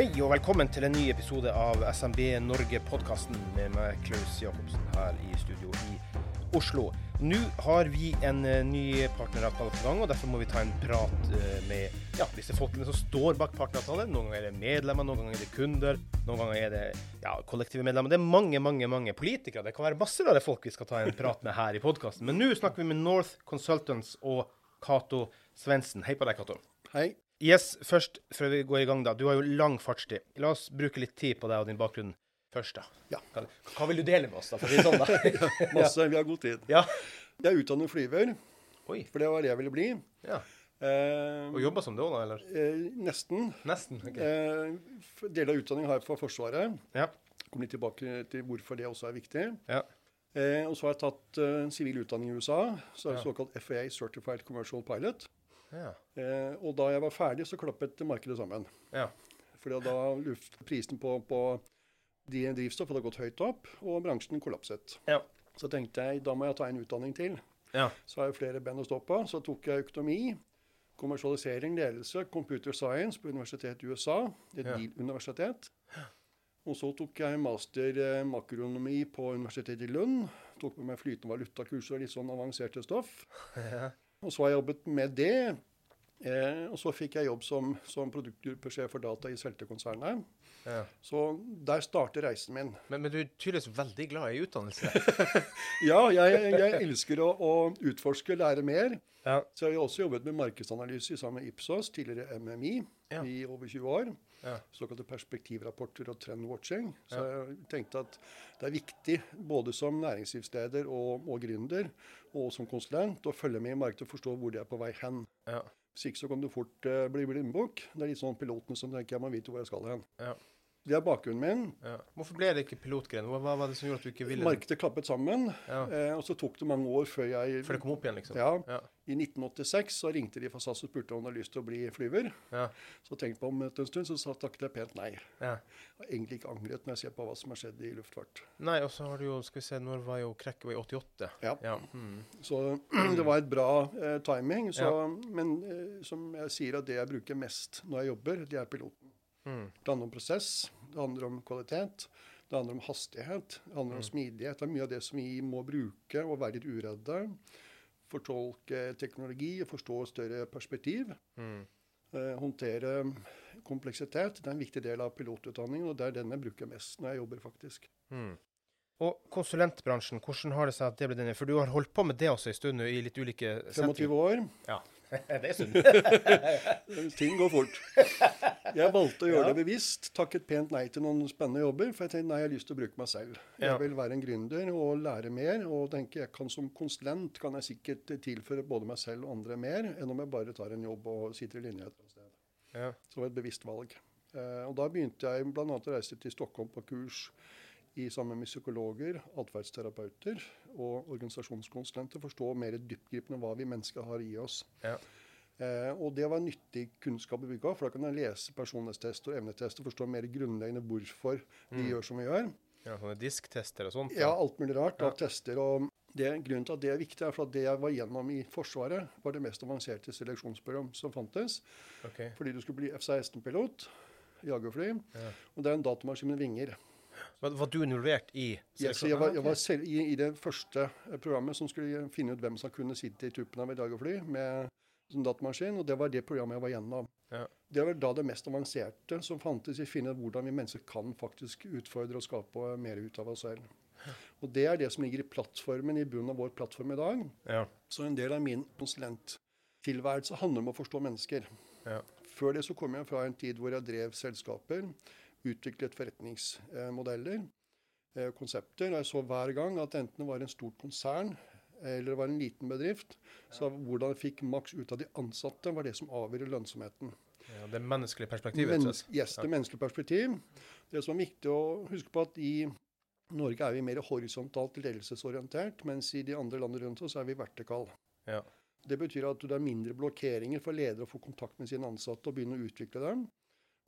Hei og velkommen til en ny episode av SMB Norge-podkasten med meg, Klaus Jacobsen, her i studio i Oslo. Nå har vi en eh, ny partneravtale på gang, og derfor må vi ta en prat eh, med ja, disse folkene som står bak partneravtalen. Noen ganger er det medlemmer, noen ganger er det kunder, noen ganger er det ja, kollektive medlemmer. Det er mange, mange mange politikere. Det kan være masse rare folk vi skal ta en prat med her i podkasten. Men nå snakker vi med North Consultants og Cato Svendsen. Hei på deg, Cato. Hei. Yes, først før vi går i gang, da. Du har jo lang fartstid. La oss bruke litt tid på deg og din bakgrunn først, da. Ja. Hva, hva vil du dele med oss, da? For å si sånn, da? Masse. Vi har god tid. ja. Jeg er utdannet flyver, Oi. for det var det jeg ville bli. Ja. Eh, Og jobba som det òg, da? Eller? eh, nesten. Nesten. ok. Eh, del av utdanning har jeg for Forsvaret. Ja. Kommer litt tilbake til hvorfor det også er viktig. Ja. Eh, og så har jeg tatt eh, sivil utdanning i USA, så er det Ja. såkalt FAA, Certified Commercial Pilot. Ja. Eh, og da jeg var ferdig, så klappet markedet sammen. ja. Fordi da luft, prisen på, på de drivstoff hadde gått høyt opp, og bransjen kollapset. Ja. Så tenkte jeg da må jeg ta en utdanning til. ja. Så har jeg flere ben å stå på. Så tok jeg økonomi, kommersialisering, ledelse, computer science på universitetet i USA, et Ja. Yale-universitet. Og så tok jeg master eh, makronomi på universitetet i Lund. Tok med meg flytende valutakurser og litt sånn avanserte stoff. ja. Og så har jeg jobbet med det. Eh, og så fikk jeg jobb som, som produktgruppesjef for data i Svelte-konsernet. Ja. Så der starter reisen min. Men, men du er tydeligvis veldig glad i utdannelse. Ja, jeg, jeg elsker å, å utforske, lære mer. ja. Så jeg har også jobbet med markedsanalyse sammen med Ipsos, tidligere MMI, Ja. i over 20 år. Ja. Såkalte perspektivrapporter og trendwatching. Så jeg tenkte at det er viktig, både som næringslivsleder og, og gründer, og som konsulent, å følge med i markedet og forstå hvor de er på vei hen. Ja. Hvis ikke så kan du fort uh, bli blindbukk. Det er litt sånn pilotene som tenker jeg må vite hvor jeg skal hen. Ja. Det er bakgrunnen min. ja. Hvorfor ble det ikke pilotgren? Hva, hva var det som gjorde at du ikke ville? Markedet klappet sammen, Ja. eh, og så tok det mange år før jeg Før det kom opp igjen, liksom? Ja, Ja. I 1986 så ringte de fra SAS og spurte om de hadde lyst til å bli flyver. Ja. Så tenkte jeg på om det en stund, så takket jeg pent nei. ja. Jeg har egentlig ikke angret når jeg ser på hva som har skjedd i luftfart. Nei, og så har du jo Skal vi se, når var jo krekket i 88? Ja. Mm. Så det var et bra eh, timing. Så. Men eh, som jeg sier, at det jeg bruker mest når jeg jobber, det er piloten. Mm. Det handler om prosess, det handler om kvalitet, det handler om hastighet, det handler om smidighet. Det er mye av det som vi må bruke og være litt uredde. Fortolke teknologi og forstå større perspektiv. Mm. Eh, håndtere kompleksitet. Det er en viktig del av pilotutdanningen, og det er den jeg bruker mest når jeg jobber, faktisk. Mm. Og konsulentbransjen, hvordan har det seg at det ble denne? For du har holdt på med det også en stund i litt ulike 25 år. Ja, det er synd. Ting går fort. Jeg valgte å gjøre Ja. det bevisst. Takket pent nei til noen spennende jobber. For jeg tenkte nei, jeg har lyst til å bruke meg selv. Ja. Jeg vil være en gründer og lære mer. Og tenke jeg kan som konsulent kan jeg sikkert tilføre både meg selv og andre mer enn om jeg bare tar en jobb og sitter i linje et eller annet sted. Ja. Så det var et bevisst valg. Eh, og da begynte jeg bl.a. å reise til Stockholm på kurs i sammen med psykologer, atferdsterapeuter og organisasjonskonsulenter. Forstå mer dyptgripende hva vi mennesker har i oss. Ja. Eh, og det var nyttig kunnskap å bygge av, for da kan jeg lese personlighetstest og evnetest og forstå mer grunnleggende hvorfor vi gjør som vi gjør. ja, sånne disktester og sånt? Ja, alt mulig rart Ja. tester. og det, Grunnen til at det er viktig, er for at det jeg var gjennom i Forsvaret, var det mest avanserte seleksjonsprogram som fantes. Okay. Fordi du skulle bli F-16-pilot, jagerfly, Ja. og det er en datamaskin med vinger. Var, var du involvert i yes, jeg var, jeg var selv i, i det første eh, programmet som skulle finne ut hvem som kunne sitte i tuppen av et jagerfly med sånn datamaskin, og det var det programmet jeg var gjennom. Ja. Det var da det mest avanserte som fantes i å finne ut hvordan vi mennesker kan faktisk utfordre og skape mer ut av oss selv. Og det er det som ligger i plattformen, i bunnen av vår plattform i dag. Ja. Så en del av min konsulenttilværelse handler om å forstå mennesker. Ja. Før det så kom jeg fra en tid hvor jeg drev selskaper utviklet forretningsmodeller, eh, konsepter. Og jeg så hver gang at enten det var en stort konsern eller det var en liten bedrift, så hvordan jeg fikk maks ut av de ansatte, var det som avgjorde lønnsomheten. Ja, det menneskelige perspektivet. Men, rett yes, det menneskelige perspektiv. Det som er viktig å huske på at i Norge er vi mer horisontalt ledelsesorientert, mens i de andre landene rundt oss er vi vertikale. Ja. Det betyr at det er mindre blokkeringer for ledere å få kontakt med sine ansatte og begynne å utvikle dem.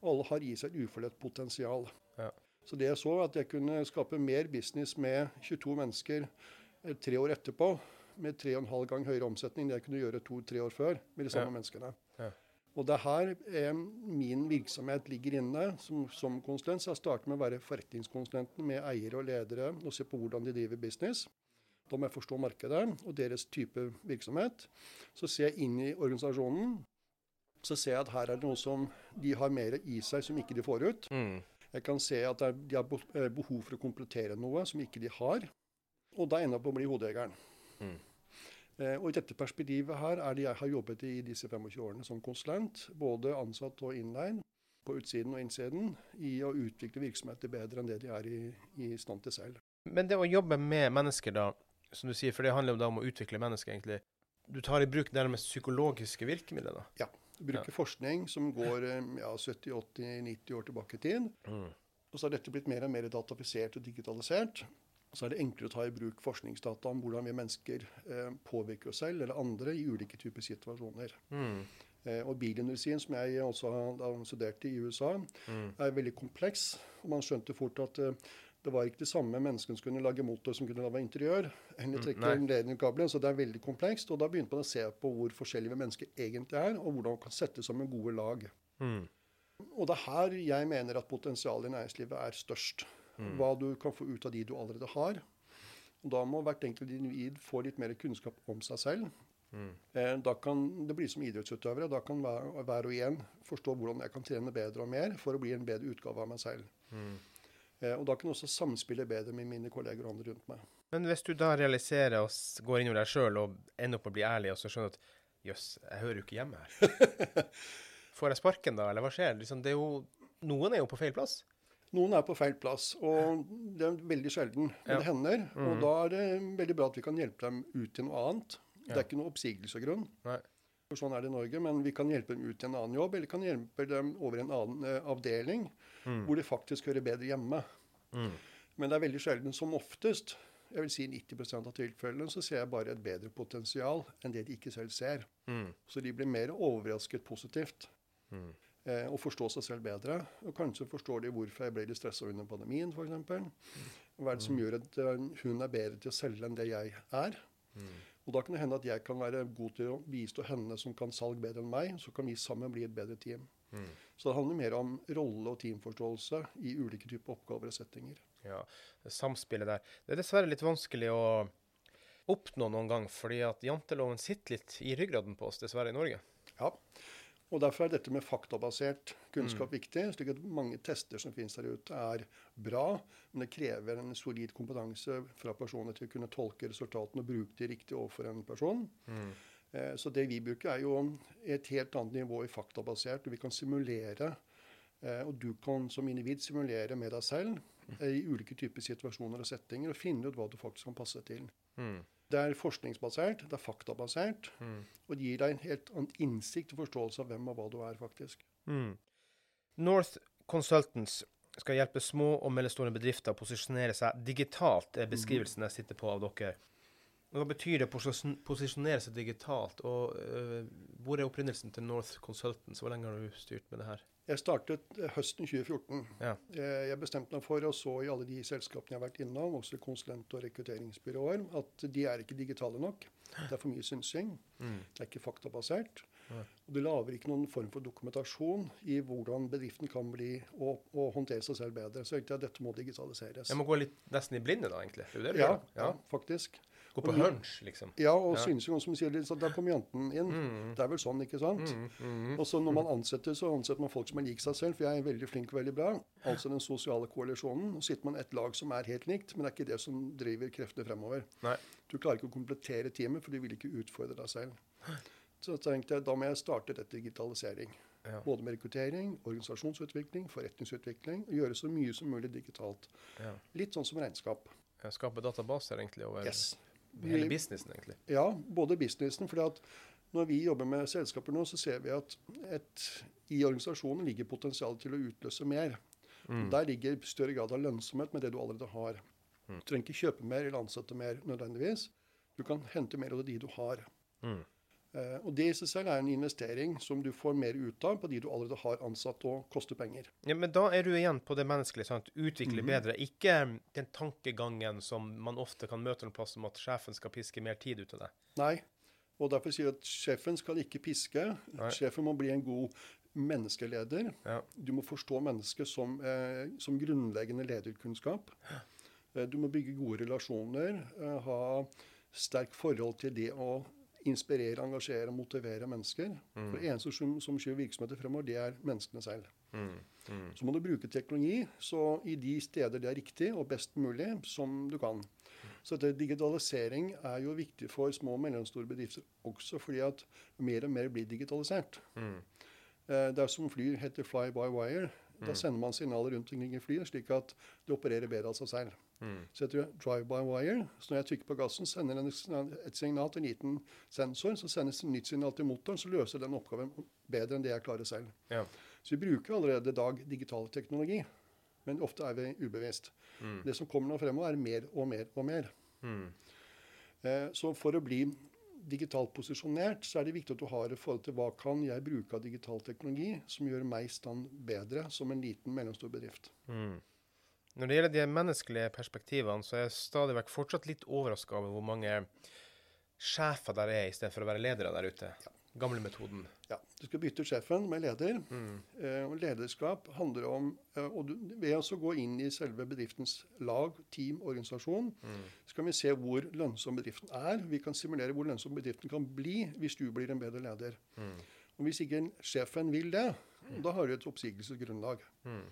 Alle har i seg et uforløst potensial. Ja. Så det jeg så, at jeg kunne skape mer business med 22 mennesker eh, tre år etterpå, med tre og en halv gang høyere omsetning enn jeg kunne gjøre to-tre år før med de samme Ja. menneskene. Ja. Og det er her eh, min virksomhet ligger inne som, som konsulent. Så jeg starter med å være forretningskonsulenten med eiere og ledere og se på hvordan de driver business. Da må jeg forstå markedet og deres type virksomhet. Så ser jeg inn i organisasjonen. Så ser jeg at her er det noe som de har mer i seg som ikke de får ut. Mm. Jeg kan se at er, de har eh, behov for å komplettere noe som ikke de har. Og da ender jeg på å bli hodejegeren. Mm. Eh, og i dette perspektivet her er det jeg har jobbet i disse 25 årene som konsulent. Både ansatt og innleid. På utsiden og innsiden. I å utvikle virksomheter bedre enn det de er i, i stand til selv. Men det å jobbe med mennesker, da, som du sier, for det handler jo da om å utvikle mennesker, egentlig. Du tar i bruk nærmest psykologiske virkemidler, da. Du bruker forskning som går eh, ja, 70-80-90 år tilbake i tid. Og så har dette blitt mer og mer datafisert og digitalisert. Og så er det enklere å ta i bruk forskningsdata om hvordan vi mennesker eh, påvirker oss selv eller andre i ulike typer situasjoner. Mm. Eh, og bilindustrien, som jeg også har studert i USA, Mm. er veldig kompleks. Og man skjønte fort at eh, det var ikke de samme menneskene som kunne lage motor som kunne lage interiør. eller Mm, trekke nei. ledningkabler, Så det er veldig komplekst. Og da begynte man å se på hvor forskjellige mennesker egentlig er, og hvordan man kan sette sammen gode lag. Mm. Og det er her jeg mener at potensialet i næringslivet er størst. Mm. Hva du kan få ut av de du allerede har. Og da må hvert enkelt individ få litt mer kunnskap om seg selv. Mm. Eh, Da kan det bli som idrettsutøvere. Da kan hver, hver og en forstå hvordan jeg kan trene bedre og mer for å bli en bedre utgave av meg selv. Mm. Eh, Og da kan jeg også samspille bedre med mine kolleger og andre rundt meg. Men hvis du da realiserer og går inn over deg sjøl og ender opp med å bli ærlig, og så skjønner at jøss, jeg hører jo ikke hjemme her. Får jeg sparken da, eller hva skjer? Liksom, det er jo, noen er jo på feil plass. Noen er på feil plass, og det er veldig sjelden. Men Ja. det hender. Og mm. da er det veldig bra at vi kan hjelpe dem ut til noe annet. Det Ja. er ikke noe oppsigelsesgrunn. Nei. For sånn er det i Norge, men vi kan hjelpe dem ut til en annen jobb, eller kan hjelpe dem over i en annen uh, avdeling Mm. hvor de faktisk hører bedre hjemme. Mm. Men det er veldig sjelden, som oftest, jeg vil si 90% av tilfellene, så ser jeg bare et bedre potensial enn det de ikke selv ser. Mm. Så de blir mer overrasket positivt Mm. eh, og forstår seg selv bedre. Og kanskje forstår de hvorfor jeg ble litt stressa under pandemien, f.eks. Hva er det som gjør at eh, hun er bedre til å selge enn det jeg er? Mm. Og da kan det hende at jeg kan være god til å bistå henne som kan salg bedre enn meg. Så kan vi sammen bli et bedre team. Mm. Så det handler mer om rolle- og teamforståelse i ulike typer oppgaver og settinger. Ja, det samspillet der. Det er dessverre litt vanskelig å oppnå noen gang, fordi at janteloven sitter litt i ryggraden på oss, dessverre, i Norge. Ja. Og Derfor er dette med faktabasert kunnskap Mm. viktig. slik at Mange tester som finnes der ute, er bra, men det krever en solid kompetanse fra personer til å kunne tolke resultatene og bruke de riktig overfor en person. Mm. Eh, Så det vi bruker, er jo et helt annet nivå i faktabasert. og Vi kan simulere, eh, og du kan som individ simulere med deg selv eh, i ulike typer situasjoner og settinger og finne ut hva du faktisk kan passe til. Mm. Det er forskningsbasert, det er faktabasert, Mm. og det gir deg en helt annen innsikt og forståelse av hvem og hva du er, faktisk. Mm. North Consultants skal hjelpe små og mellomstore bedrifter å posisjonere seg digitalt, er beskrivelsen jeg sitter på av dere. Hva betyr det å posis- posisjonere seg digitalt, og uh, hvor er opprinnelsen til North Consultants? Hvor lenge har du styrt med det her? Jeg startet eh, høsten 2014. Ja. Eh, Jeg bestemte meg for, og så i alle de selskapene jeg har vært innom, også konsulent- og rekrutteringsbyråer, at de er ikke digitale nok. Det er for mye synsing. Mm. Det er ikke faktabasert. Ja. Og det lager ikke noen form for dokumentasjon i hvordan bedriften kan bli og, og håndtere seg selv bedre. Så egentlig at dette må digitaliseres. Jeg må gå litt nesten i blinde, da, egentlig. Det det ja, ja, Ja. faktisk. Gå på Og hunch, liksom. Ja, og Ja. noen som sier litt sånn, der kom janten inn. Mm. Det er vel sånn, ikke sant? Mm. Mm. Og så når man ansetter, så ansetter man folk som er lik seg selv, for jeg er veldig flink og veldig bra. Altså den sosiale koalisjonen. Nå sitter man et lag som er helt likt, men det er ikke det som driver kreftene fremover. Nei. Du klarer ikke å komplettere teamet, for du vil ikke utfordre deg selv. Så tenkte jeg, da må jeg starte dette digitalisering. Ja. Både med rekruttering, organisasjonsutvikling, forretningsutvikling. Og gjøre så mye som mulig digitalt. Ja. Litt sånn som regnskap. skape databaser egentlig over yes. Hele businessen, egentlig. Ja, både businessen. fordi at når vi jobber med selskaper nå, så ser vi at et, i organisasjonen ligger potensialet til å utløse mer. Mm. Der ligger større grad av lønnsomhet med det du allerede har. Mm. Du trenger ikke kjøpe mer eller ansette mer nødvendigvis. Du kan hente mer av de du har. Mm. Eh, og Det i seg selv er en investering som du får mer ut av på de du allerede har ansatt og koster penger. Ja, Men da er du igjen på det menneskelige. sant? Utvikle mm. bedre. Ikke den tankegangen som man ofte kan møte noen plass om at sjefen skal piske mer tid ut av deg. Nei, og Derfor sier jeg at sjefen skal ikke piske. Nei. Sjefen må bli en god menneskeleder. Ja. Du må forstå mennesket som, eh, som grunnleggende lederkunnskap. Eh, du må bygge gode relasjoner. Eh, ha sterk forhold til det å inspirere, engasjere og motivere mennesker. Mm. For det eneste som, som skyver virksomheter fremover, det er menneskene selv. Mm. Mm. Så må du bruke teknologi så i de steder det er riktig og best mulig som du kan. Så dette, digitalisering er jo viktig for små og mellomstore bedrifter også fordi at mer og mer blir digitalisert. Mm. Eh, det er som fly heter fly by wire. Mm. Da sender man signaler rundt omkring i flyet, slik at det opererer bedre av seg selv. Mm. Så heter det drive by wire. Så når jeg trykker på gassen, sender den et signal til en liten sensor. Så sendes et nytt signal til motoren, så løser den oppgaven bedre enn det jeg klarer selv. Ja. Så vi bruker allerede i dag digital teknologi. Men ofte er vi ubevisst. Mm. Det som kommer nå fremover, er mer og mer og mer. Mm. Eh, så for å bli digitalt posisjonert, så er det viktig at du har et forhold til hva kan jeg bruke av digital teknologi som gjør meg i stand bedre som en liten, mellomstor bedrift. Mm. Når det gjelder de menneskelige perspektivene, så er jeg stadig vekk fortsatt litt overraska over hvor mange sjefer der er, i stedet for å være ledere der ute. Ja. Gamlemetoden. Ja. Du skal bytte sjefen med leder. Mm. Eh, og lederskap handler om eh, og du, Ved å gå inn i selve bedriftens lag, team, organisasjon, mm. så kan vi se hvor lønnsom bedriften er. Vi kan simulere hvor lønnsom bedriften kan bli hvis du blir en bedre leder. Mm. Og Hvis ikke sjefen vil det, da har du et oppsigelsesgrunnlag. Mm.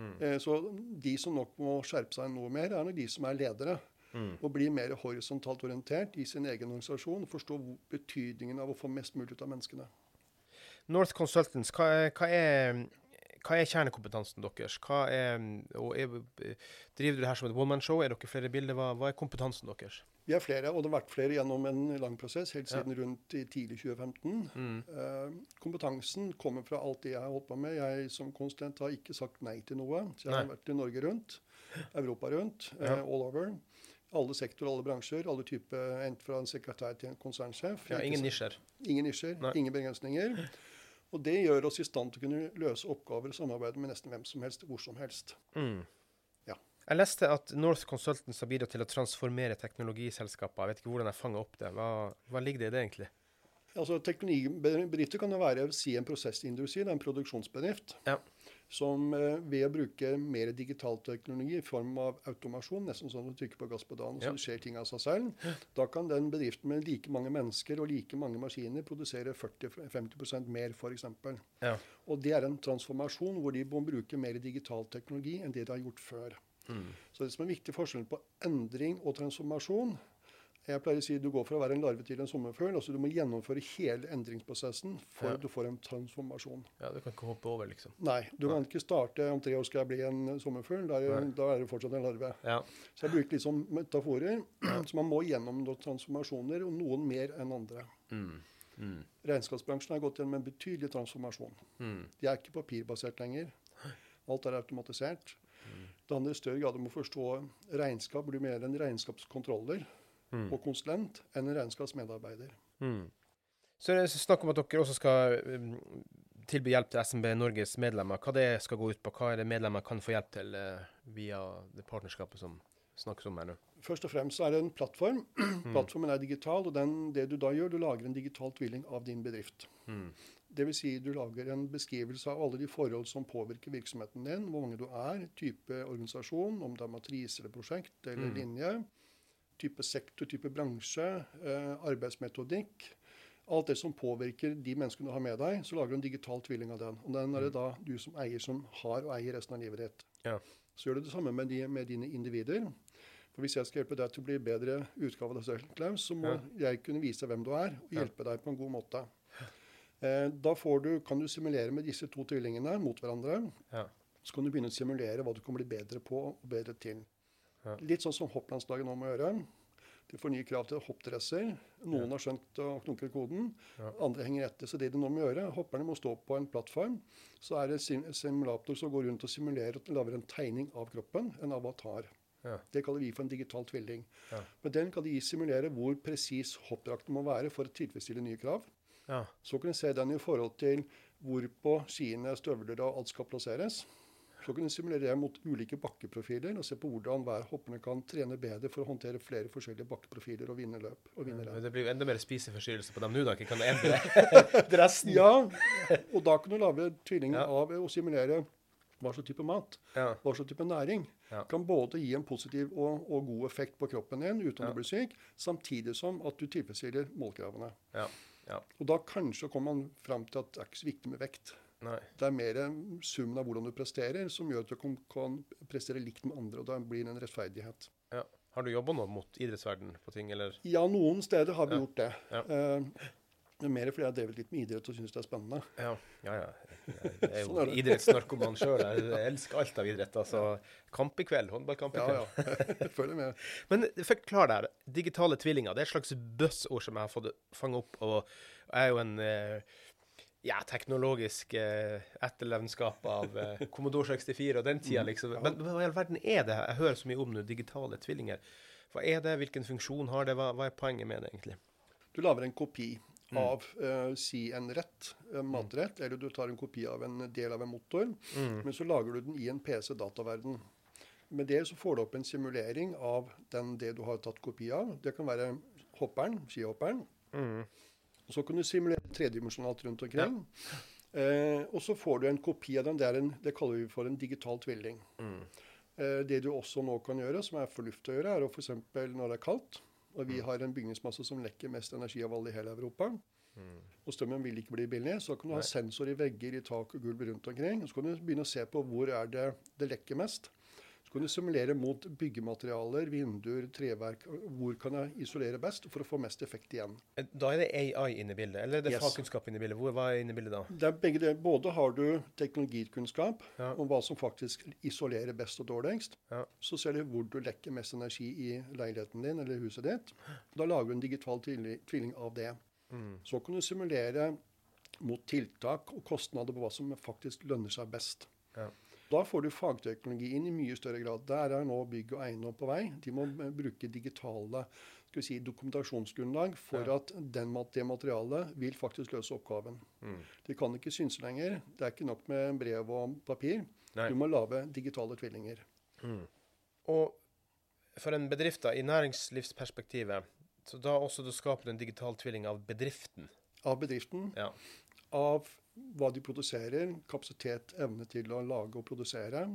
Mm. Eh, så de som nok må skjerpe seg noe mer, er nok de som er ledere. Mm. Og bli mer horisontalt orientert i sin egen organisasjon. Forstå betydningen av å få mest mulig ut av menneskene. North Consultants, hva er, hva er, hva er kjernekompetansen deres? Er, er, driver du det her som et one-man-show? Er dere flere bilder? Hva, hva, er kompetansen deres? Vi er flere, og det har vært flere gjennom en lang prosess, helt siden ja. rundt i tidlig 2015. Mm. Uh, kompetansen kommer fra alt det jeg har holdt på med. Jeg som konsulent har ikke sagt nei til noe. Så jeg nei. har vært i Norge rundt, Europa rundt, uh, all over alle sektorer, alle bransjer, alle typer, enten fra en sekretær til en konsernsjef. Ja, ingen nisjer. Ingen nisjer, Nei. ingen begrensninger. Og det gjør oss i stand til å kunne løse oppgaver og samarbeide med nesten hvem som helst, hvor som helst. Mm. Jeg leste at North Consultants har bidratt til å transformere teknologiselskaper. Jeg vet ikke hvordan jeg fanger opp det. Hva, hva ligger det i det egentlig? Altså, Teknologibedrifter kan jo være si en prosessindustri, det er en produksjonsbedrift. Ja som eh, ved å bruke mer digital teknologi i form av automasjon, nesten sånn at du trykker på gasspedalen, så ja. skjer ting av seg selv, da kan den bedriften med like mange mennesker og like mange maskiner produsere 40-50% mer, f.eks. Ja. Og det er en transformasjon hvor de må bruke mer digital teknologi enn det de har gjort før. Mm. Så det som er viktig forskjell på endring og transformasjon, jeg pleier å si du går fra å være en larve til en sommerfugl. altså Du må gjennomføre hele endringsprosessen før ja. du får en transformasjon. Ja, Du kan ikke hoppe over, liksom? Nei. Du kan ikke starte om tre år skal jeg bli en sommerfugl. Da, da er du fortsatt en larve. Ja. Så jeg bruker litt sånn metaforer. Så man må gjennom noen transformasjoner, og noen mer enn andre. Mm. Mm. Regnskapsbransjen har gått gjennom en betydelig transformasjon. Mm. De er ikke papirbasert lenger. Alt er automatisert. Mm. Det handler i større grad om å forstå regnskap blir mer en regnskapskontroller mm. og konsulent enn en regnskapsmedarbeider. Mm. Så det er snakk om at dere også skal um, tilby hjelp til SMB Norges medlemmer. Hva det skal gå ut på? Hva er det medlemmer kan få hjelp til uh, via det partnerskapet som snakkes om her nå? Først og fremst er det en plattform. Mm. Plattformen er digital, og den, det du da gjør, du lager en digital tvilling av din bedrift. Mm. Dvs. Si du lager en beskrivelse av alle de forhold som påvirker virksomheten din, hvor mange du er, type organisasjon, om det er matrise eller prosjekt eller mm. linje type sektor, type bransje, eh, arbeidsmetodikk. Alt det som påvirker de menneskene du har med deg, så lager du en digital tvilling av den. Og den er det da du som eier som har og eier resten av livet ditt. Ja. Så gjør du det samme med, de, med, dine individer. For Hvis jeg skal hjelpe deg til å bli bedre utgave av deg selv, Klaus, så må ja. jeg kunne vise hvem du er, og hjelpe deg på en god måte. Eh, da får du, kan du simulere med disse to tvillingene mot hverandre. Ja. Så kan du begynne å simulere hva du kan bli bedre på og bedre til. Ja. Litt sånn som hopplandslaget nå må gjøre. De får nye krav til hoppdresser. Noen har skjønt og knukket koden. Ja. Andre henger etter. Så det de nå må gjøre, hopperne må stå på en plattform. Så er det en simulator som går rundt og simulerer og lager en tegning av kroppen, en avatar. Ja. Det kaller vi for en digital tvilling. Ja. Med den kan de simulere hvor presis hoppdrakten må være for å tilfredsstille nye krav. Ja. Så kan du se den i forhold til hvor på skiene, støvler og alt skal plasseres. Så kan du simulere det mot ulike bakkeprofiler og se på hvordan hver hopperne kan trene bedre for å håndtere flere forskjellige bakkeprofiler og vinne løp. og vinne Men det blir jo enda mer spiseforstyrrelse på dem nå, da. Ikke kan det endre dressen? Ja, og da kan du lage tvillingen Ja. av å simulere hva slags type mat, Ja. hva slags type næring. Ja. Kan både gi en positiv og, og god effekt på kroppen din uten Ja. å bli syk, samtidig som at du tilfredsstiller målkravene. Ja. Ja. Og da kanskje kommer man fram til at det er ikke så viktig med vekt. Nei. Det er mer summen av hvordan du presterer, som gjør at du kan, kan prestere likt med andre. og Da blir det en rettferdighet. Ja. Har du jobba nå mot idrettsverden på ting, eller? Ja, noen steder har vi Ja. gjort det. Ja. Eh, men mer fordi jeg har drevet litt med idrett og syns det er spennende. Ja, ja. ja. Jeg er jo Sånn idrettsnarkoman sjøl. Jeg elsker alt av idrett. Altså, kamp i kveld, håndballkamp i kveld. ja. Jeg følger med. Men forklar der. Digitale tvillinger det er et slags buzzord som jeg har fått fange opp. Og er jo en eh, ja, teknologisk eh, etterlevnskap av eh, Commodore 64 og den tida, liksom. Men hva i all verden er det? Jeg hører så mye om nå, digitale tvillinger. Hva er det? Hvilken funksjon har det? Hva, hva er poenget med det, egentlig? Du lager en kopi Mm. Av uh, si en rett, en matrett, eller du tar en kopi av en del av en motor, Mm. men så lager du den i en PC-dataverden. Med det så får du opp en simulering av den, det du har tatt kopi av. Det kan være hopperen, skihopperen. Mm. Så kan du simulere tredimensjonalt rundt omkring. Eh, og så får du en kopi av den. Det, en, det kaller vi for en digital tvilling. Mm. Eh, det du også nå kan gjøre, som er fornuftig å gjøre, er å f.eks. når det er kaldt, og Mm. vi har en bygningsmasse som lekker mest energi av alle i hele Europa, Mm. og strømmen vil ikke bli billig, så kan du ha sensor i vegger, i tak og gulv rundt omkring. Og Så kan du begynne å se på hvor er det det lekker mest. Så kan du simulere mot byggematerialer, vinduer, treverk. Hvor kan jeg isolere best for å få mest effekt igjen? Da er det AI inne i bildet, eller er det Yes. fagkunnskap inne i bildet? Hvor, hva er inne i bildet da? Det er begge deler. Både har du teknologikunnskap Ja. om hva som faktisk isolerer best og dårligst. Ja. Så ser du hvor du lekker mest energi i leiligheten din eller huset ditt. Da lager du en digital tvilling tvilling av det. Mm. Så kan du simulere mot tiltak og kostnader på hva som faktisk lønner seg best. Ja. Da får du fagteknologi inn i mye større grad. Der er nå bygg og eiendom på vei. De må eh, bruke digitale skal vi si, dokumentasjonsgrunnlag for Ja. at den, det materialet vil faktisk løse oppgaven. Mm. De kan ikke synse lenger. Det er ikke nok med brev og papir. Nei. Du må lage digitale tvillinger. Mm. Og for en bedrift da, i næringslivsperspektivet, så da også du skaper en digital tvilling av bedriften. Av bedriften, Ja. av hva de produserer, kapasitet, evne til å lage og produsere.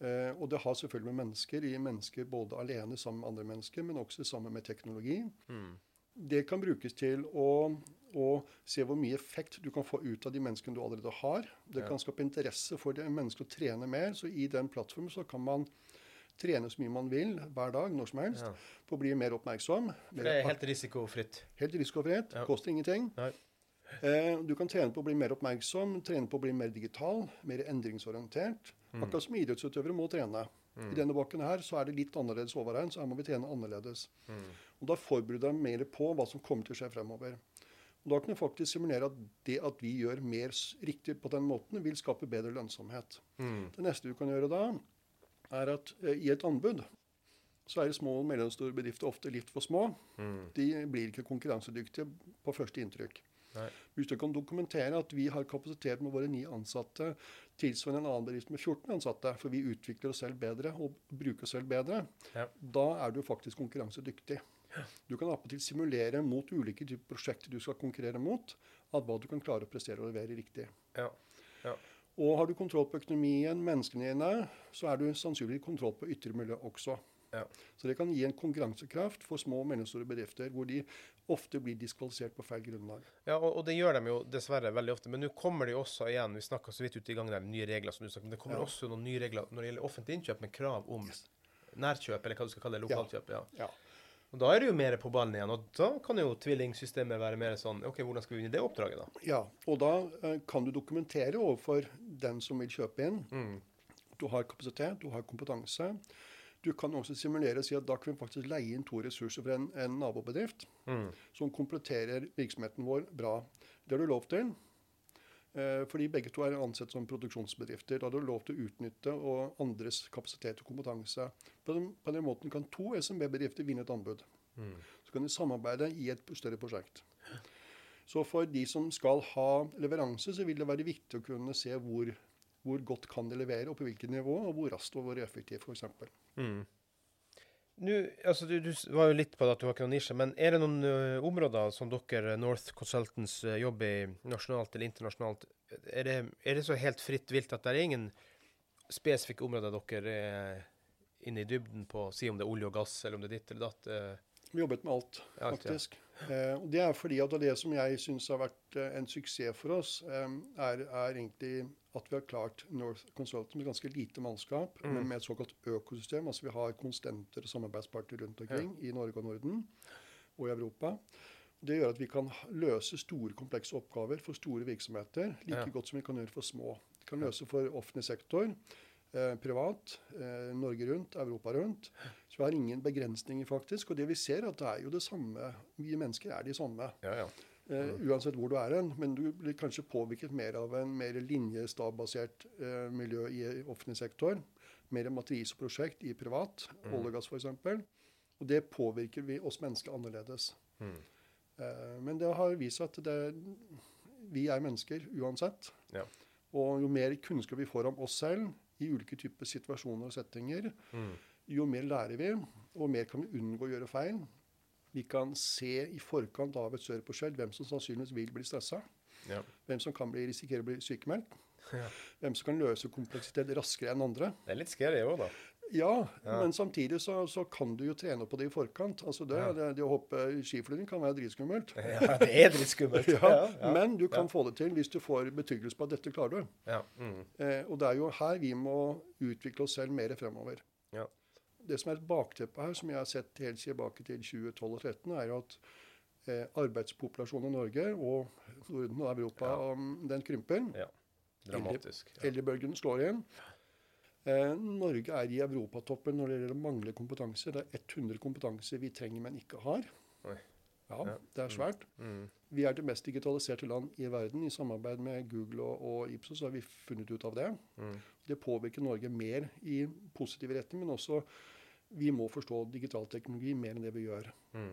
Eh, og det har selvfølgelig med mennesker i mennesker både alene sammen med andre mennesker, men også sammen med teknologi. Mm. Det kan brukes til å, å se hvor mye effekt du kan få ut av de menneskene du allerede har. Det Ja. kan skape interesse for det mennesket å trene mer. Så i den plattformen så kan man trene så mye man vil hver dag, når som helst, Ja. på å bli mer oppmerksom. For det er helt risikofritt. Helt risikofritt. Ja. Koster ingenting. Nei. Eh, du kan trene på å bli mer oppmerksom, trene på å bli mer digital, mer endringsorientert. Mm. Akkurat som idrettsutøvere må trene. I denne bakken her så er det litt annerledes overregn, så her må vi trene annerledes. Mm. Og Da forbereder jeg mer på hva som kommer til å skje fremover. Og Da kan du faktisk simulere at det at vi gjør mer riktig på den måten, vil skape bedre lønnsomhet. Mm. Det neste du kan gjøre da, er at eh, i et anbud så er små og mellomstore bedrifter ofte litt for små. Mm. De blir ikke konkurransedyktige på første inntrykk. Nei. Hvis du kan dokumentere at vi har kapasitet med våre ni ansatte tilsvarende en annen bedrift med 14 ansatte, for vi utvikler oss selv bedre og bruker oss selv bedre, Ja. da er du faktisk konkurransedyktig. Du kan appetitt simulere mot ulike typer prosjekter du skal konkurrere mot, at hva du kan klare å prestere og levere riktig. Ja. Ja. Og har du kontroll på økonomien, menneskene dine, så er du sannsynligvis kontroll på ytre miljø også. Ja. Så det kan gi en konkurransekraft for små og mellomstore bedrifter, hvor de ofte blir diskvalifisert på feil grunnlag. Ja, og, og det gjør de jo dessverre veldig ofte. Men nå kommer det jo også igjen, vi snakka så vidt ute i gang der, nye regler, som du sa, men det kommer Ja. også noen nye regler når det gjelder offentlig innkjøp med krav om nærkjøp, eller hva du skal kalle det, lokalkjøp. Ja. Ja. Og da er du jo mer på ballen igjen, og da kan jo tvillingsystemet være mer sånn OK, hvordan skal vi vinne det oppdraget, da? Ja, og da eh, kan du dokumentere overfor den som vil kjøpe inn. Du har kapasitet, du har kompetanse. Du kan også simulere og si at da kan vi faktisk leie inn to ressurser fra en, en nabobedrift som kompletterer virksomheten vår bra. Det har du lov til. Eh, fordi begge to er ansett som produksjonsbedrifter. Da har du lov til å utnytte og andres kapasitet og kompetanse. På den, på den måten kan to SMB-bedrifter vinne et anbud. Så kan de samarbeide i et større prosjekt. Så for de som skal ha leveranse, så vil det være viktig å kunne se hvor, hvor godt kan de levere, og på hvilket nivå, og hvor raskt og hvor effektivt, f.eks. Nå, altså du, du var jo litt på det at du har ikke noen nisje, men er det noen uh, områder som dere, North Consultants, uh, jobber i nasjonalt eller internasjonalt? Er det, er det så helt fritt vilt at det er ingen spesifikke områder dere er inne i dybden på, si om det er olje og gass, eller om det er ditt eller datt? ø? Vi jobbet med alt, ja. faktisk. Eh, det er fordi at det som jeg syns har vært eh, en suksess for oss, eh, er, er egentlig at vi har klart North Consultant med ganske lite mannskap, Mm. men med et såkalt økosystem. Altså vi har konstenter og samarbeidspartnere rundt omkring i Norge og Norden og i Europa. Det gjør at vi kan løse store, komplekse oppgaver for store virksomheter like Ja. godt som vi kan gjøre for små. Vi kan løse for offentlig sektor, eh, privat, eh, Norge rundt, Europa rundt. Så vi har ingen begrensninger, faktisk. Og det vi ser, at det er jo det samme. Vi mennesker er de samme. Ja, ja. Uh, uansett hvor du er hen. Men du blir kanskje påvirket mer av en mer linjestabbasert uh, miljø i offentlig sektor. Mer matriseprosjekt i privat, olje og gass f.eks. Og det påvirker vi oss mennesker annerledes. Eh, men det har vist seg at det, vi er mennesker uansett. Ja. Og jo mer kunnskap vi får om oss selv i ulike typer situasjoner og settinger, jo mer lærer vi, og mer kan vi unngå å gjøre feil. Vi kan se i forkant av et sørpåskjell hvem som sannsynligvis vil bli stressa. Ja. Hvem som kan bli, risikere å bli sykemeldt. Ja. Hvem som kan løse kompleksitet raskere enn andre. Det er litt scary òg, da. Ja, Ja. men samtidig så, så kan du jo trene på det i forkant. Altså det, det, det å hoppe skiflyging kan være dritskummelt. Ja, det er dritskummelt. Ja, Men du kan få det til hvis du får betryggelse på at dette klarer du. Ja. Mm. Eh, og det er jo her vi må utvikle oss selv mer fremover. Ja. Det som er et bakteppe her, som jeg har sett helt tilbake til 2012 og 2013, er jo at eh, arbeidspopulasjonen i Norge og Norden og Europa Ja. den krymper. ja. Dramatisk. Ja. Eldrebølgen slår igjen. Eh, Norge er i europatoppen når det gjelder å mangle kompetanse. Det er 100 kompetanser vi trenger, men ikke har. Oi. Ja, Ja. det er svært. Mm. Vi er det mest digitaliserte land i verden. I samarbeid med Google og, og Ipsos har vi funnet ut av det. Mm. Det påvirker Norge mer i positiv retning, men også vi må forstå digital teknologi mer enn det vi gjør. Mm.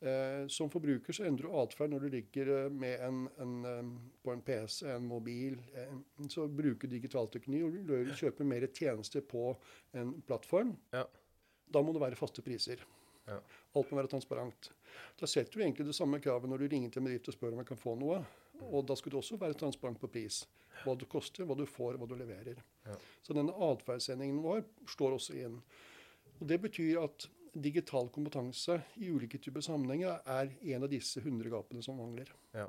Eh, som forbruker så endrer du atferd når du ligger eh, med en, en, på en PC, en mobil. Eh, så bruker digital teknologi og du kjøper mer tjenester på en plattform. Ja. Da må det være faste priser. Ja. Alt må være transparent. Da setter du egentlig det samme kravet når du ringer til en bedrift og spør om jeg kan få noe. Og da skal du også være transparent på pris. Hva det koster, hva du får, hva du leverer. Ja. Så denne atferdsendringen vår slår også inn. Og Det betyr at digital kompetanse i ulike typer sammenhenger er en av disse 100 gapene som mangler. Ja.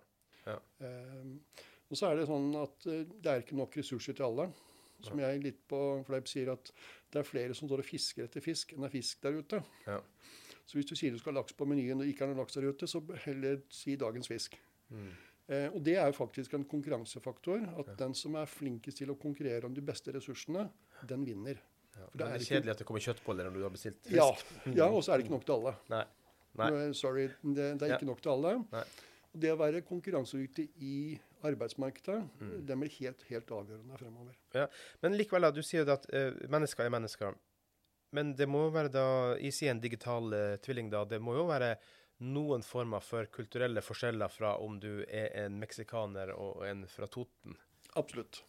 Ja. Eh, og så er det sånn at eh, det er ikke nok ressurser til alle. Som jeg litt på fleip sier at det er flere som står og fisker etter fisk enn det er fisk der ute. Ja. Så hvis du sier du skal ha laks på menyen og ikke er noe laks der ute, så heller si dagens fisk. Mm. Eh, og det er jo faktisk en konkurransefaktor. At den som er flinkest til å konkurrere om de beste ressursene, den vinner. Ja. Det er det er kjedelig at det kommer kjøttboller når du har bestilt fisk. Ja, ja og så er det ikke nok til alle. Nei. Nei. Sorry, det, det er ikke nok til alle. Nei. Det å være konkurransedyktig i arbeidsmarkedet, Mm. det blir helt, helt avgjørende fremover. Men likevel, da, du sier jo at uh, mennesker er mennesker. Men det må jo være da, i sier en digital uh, tvilling da, det må jo være noen former for kulturelle forskjeller fra om du er en meksikaner og en fra Toten. Absolutt.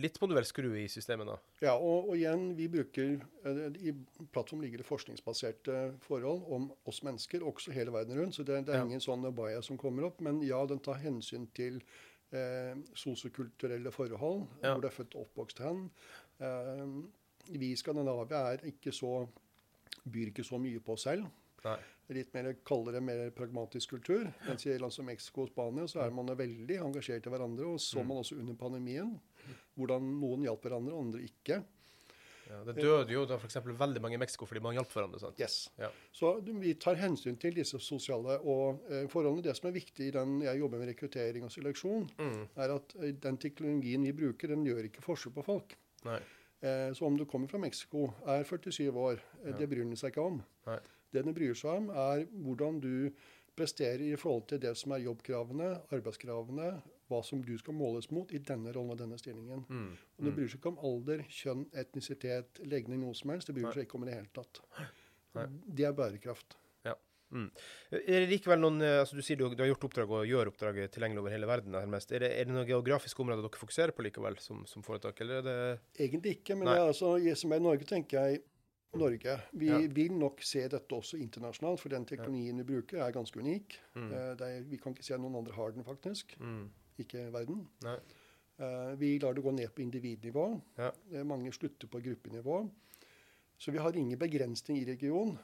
Litt må du vel skru i systemet da? Ja, og, og igjen, vi bruker eh, I plattform ligger det forskningsbaserte forhold om oss mennesker, også hele verden rundt. Så det, det er Ja. ingen sånn baya som kommer opp. Men ja, den tar hensyn til eh, sosiokulturelle forhold, Ja. hvor du er født og oppvokst hen. Eh, vi i Skandinavia er ikke så byr ikke så mye på oss selv. Nei. Litt mer kaldere, mer pragmatisk kultur. Mens i land som Mexico og Spania så er man veldig engasjert i hverandre. Og så man også under pandemien hvordan noen hjalp hverandre, og andre ikke. Ja, det døde jo da f.eks. veldig mange i Mexico fordi man hjalp hverandre. sant? Yes. Ja. Så vi tar hensyn til disse sosiale og eh, forholdene. Det som er viktig i den jeg jobber med rekruttering og seleksjon, Mm. er at eh, den teknologien vi bruker, den gjør ikke forskjell på folk. Eh, så om du kommer fra Mexico, er 47 år, eh, Ja. det bryr den seg ikke om. Nei. Det den bryr seg om, er hvordan du presterer i forhold til det som er jobbkravene, arbeidskravene, hva som du skal måles mot i denne rollen og denne stillingen. Mm. Og det bryr seg ikke om alder, kjønn, etnisitet, legning, noe som helst. Det bryr seg ikke om i det hele tatt. Nei. Det er bærekraft. Mm. Er det likevel noen eh, altså Du sier du, du har gjort oppdrag og gjør oppdraget tilgjengelig over hele verden. nærmest. Er det, er det noen geografiske områder dere fokuserer på likevel som, som foretak, eller er det Egentlig ikke, men det er altså, i Norge tenker jeg Norge. Vi Ja. vil nok se dette også internasjonalt, for den teknologien vi bruker er ganske unik. Mm. Eh, er, vi kan ikke se at noen andre har den, faktisk. Mm. Ikke verden. Eh, vi lar det gå ned på individnivå. Ja. Eh, mange slutter på gruppenivå. Så vi har ingen begrensning i regionen.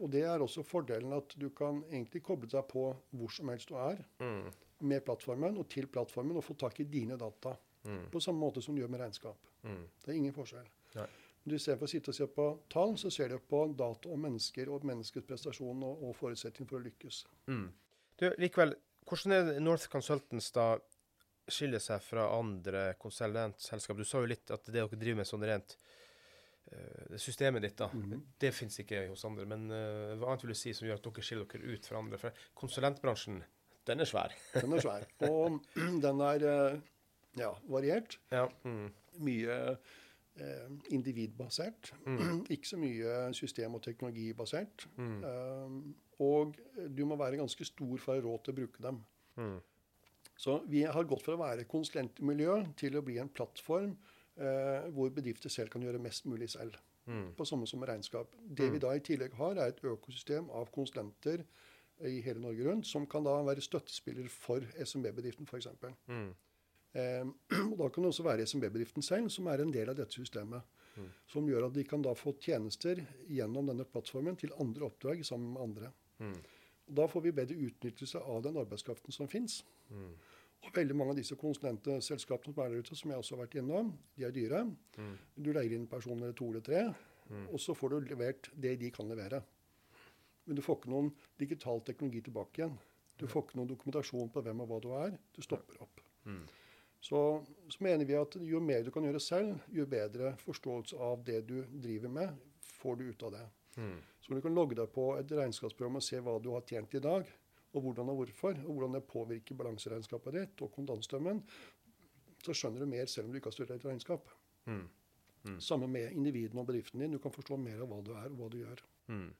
Og det er også fordelen at du kan egentlig koble deg på hvor som helst du er Mm. med plattformen og til plattformen og få tak i dine data. Mm. På samme måte som du gjør med regnskap. Mm. Det er ingen forskjell. Nei. Du ser for å sitte og se på tall, så ser du på data om mennesker og menneskets prestasjon og, og forutsetning for å lykkes. Mm. Du, likevel, hvordan er North Consultants da skiller seg fra andre konsulentselskap? Du sa jo litt at det dere driver med sånn rent eh, systemet ditt, da, Mhm. det fins ikke hos andre. Men uh, hva annet vil du si som gjør at dere skiller dere ut fra andre? For konsulentbransjen, den er svær. Den er svær. Og den er eh, ja, variert. Ja. Mm. Mye individbasert. Mm. Ikke så mye system- og teknologibasert. Mm. Um, og du må være ganske stor for å ha råd til å bruke dem. Mm. Så vi har gått fra å være konsulentmiljø til å bli en plattform eh, hvor bedrifter selv kan gjøre mest mulig selv. Mm. På samme som regnskap. Det vi da i tillegg har, er et økosystem av konsulenter i hele Norge rundt, som kan da være støttespiller for SMB-bedriften f.eks. Mm. Eh, og da kan det også være SMB-bedriften selv som er en del av dette systemet. Mm. Som gjør at de kan da få tjenester gjennom denne plattformen til andre oppdrag sammen med andre. Mm. Og da får vi bedre utnyttelse av den arbeidskraften som fins. Mm. Og veldig mange av disse konsulentselskapene som er der ute, som jeg også har vært innom, de er dyre. Mm. Du leier inn personer to eller tre, Mm. og så får du levert det de kan levere. Men du får ikke noen digital teknologi tilbake igjen. Du får ikke noen dokumentasjon på hvem og hva du er. Du stopper opp. Mm. Så, så mener vi at jo mer du kan gjøre selv, jo bedre forståelse av det du driver med, får du ut av det. Mm. Så du kan logge deg på et regnskapsprogram og se hva du har tjent i dag, og hvordan og hvorfor, og hvordan det påvirker balanseregnskapet ditt og kontantstrømmen, så skjønner du mer selv om du ikke har studert regnskap. Mm. Mm. Samme med individene og bedriften din. Du kan forstå mer av hva du er og hva du gjør. Mm.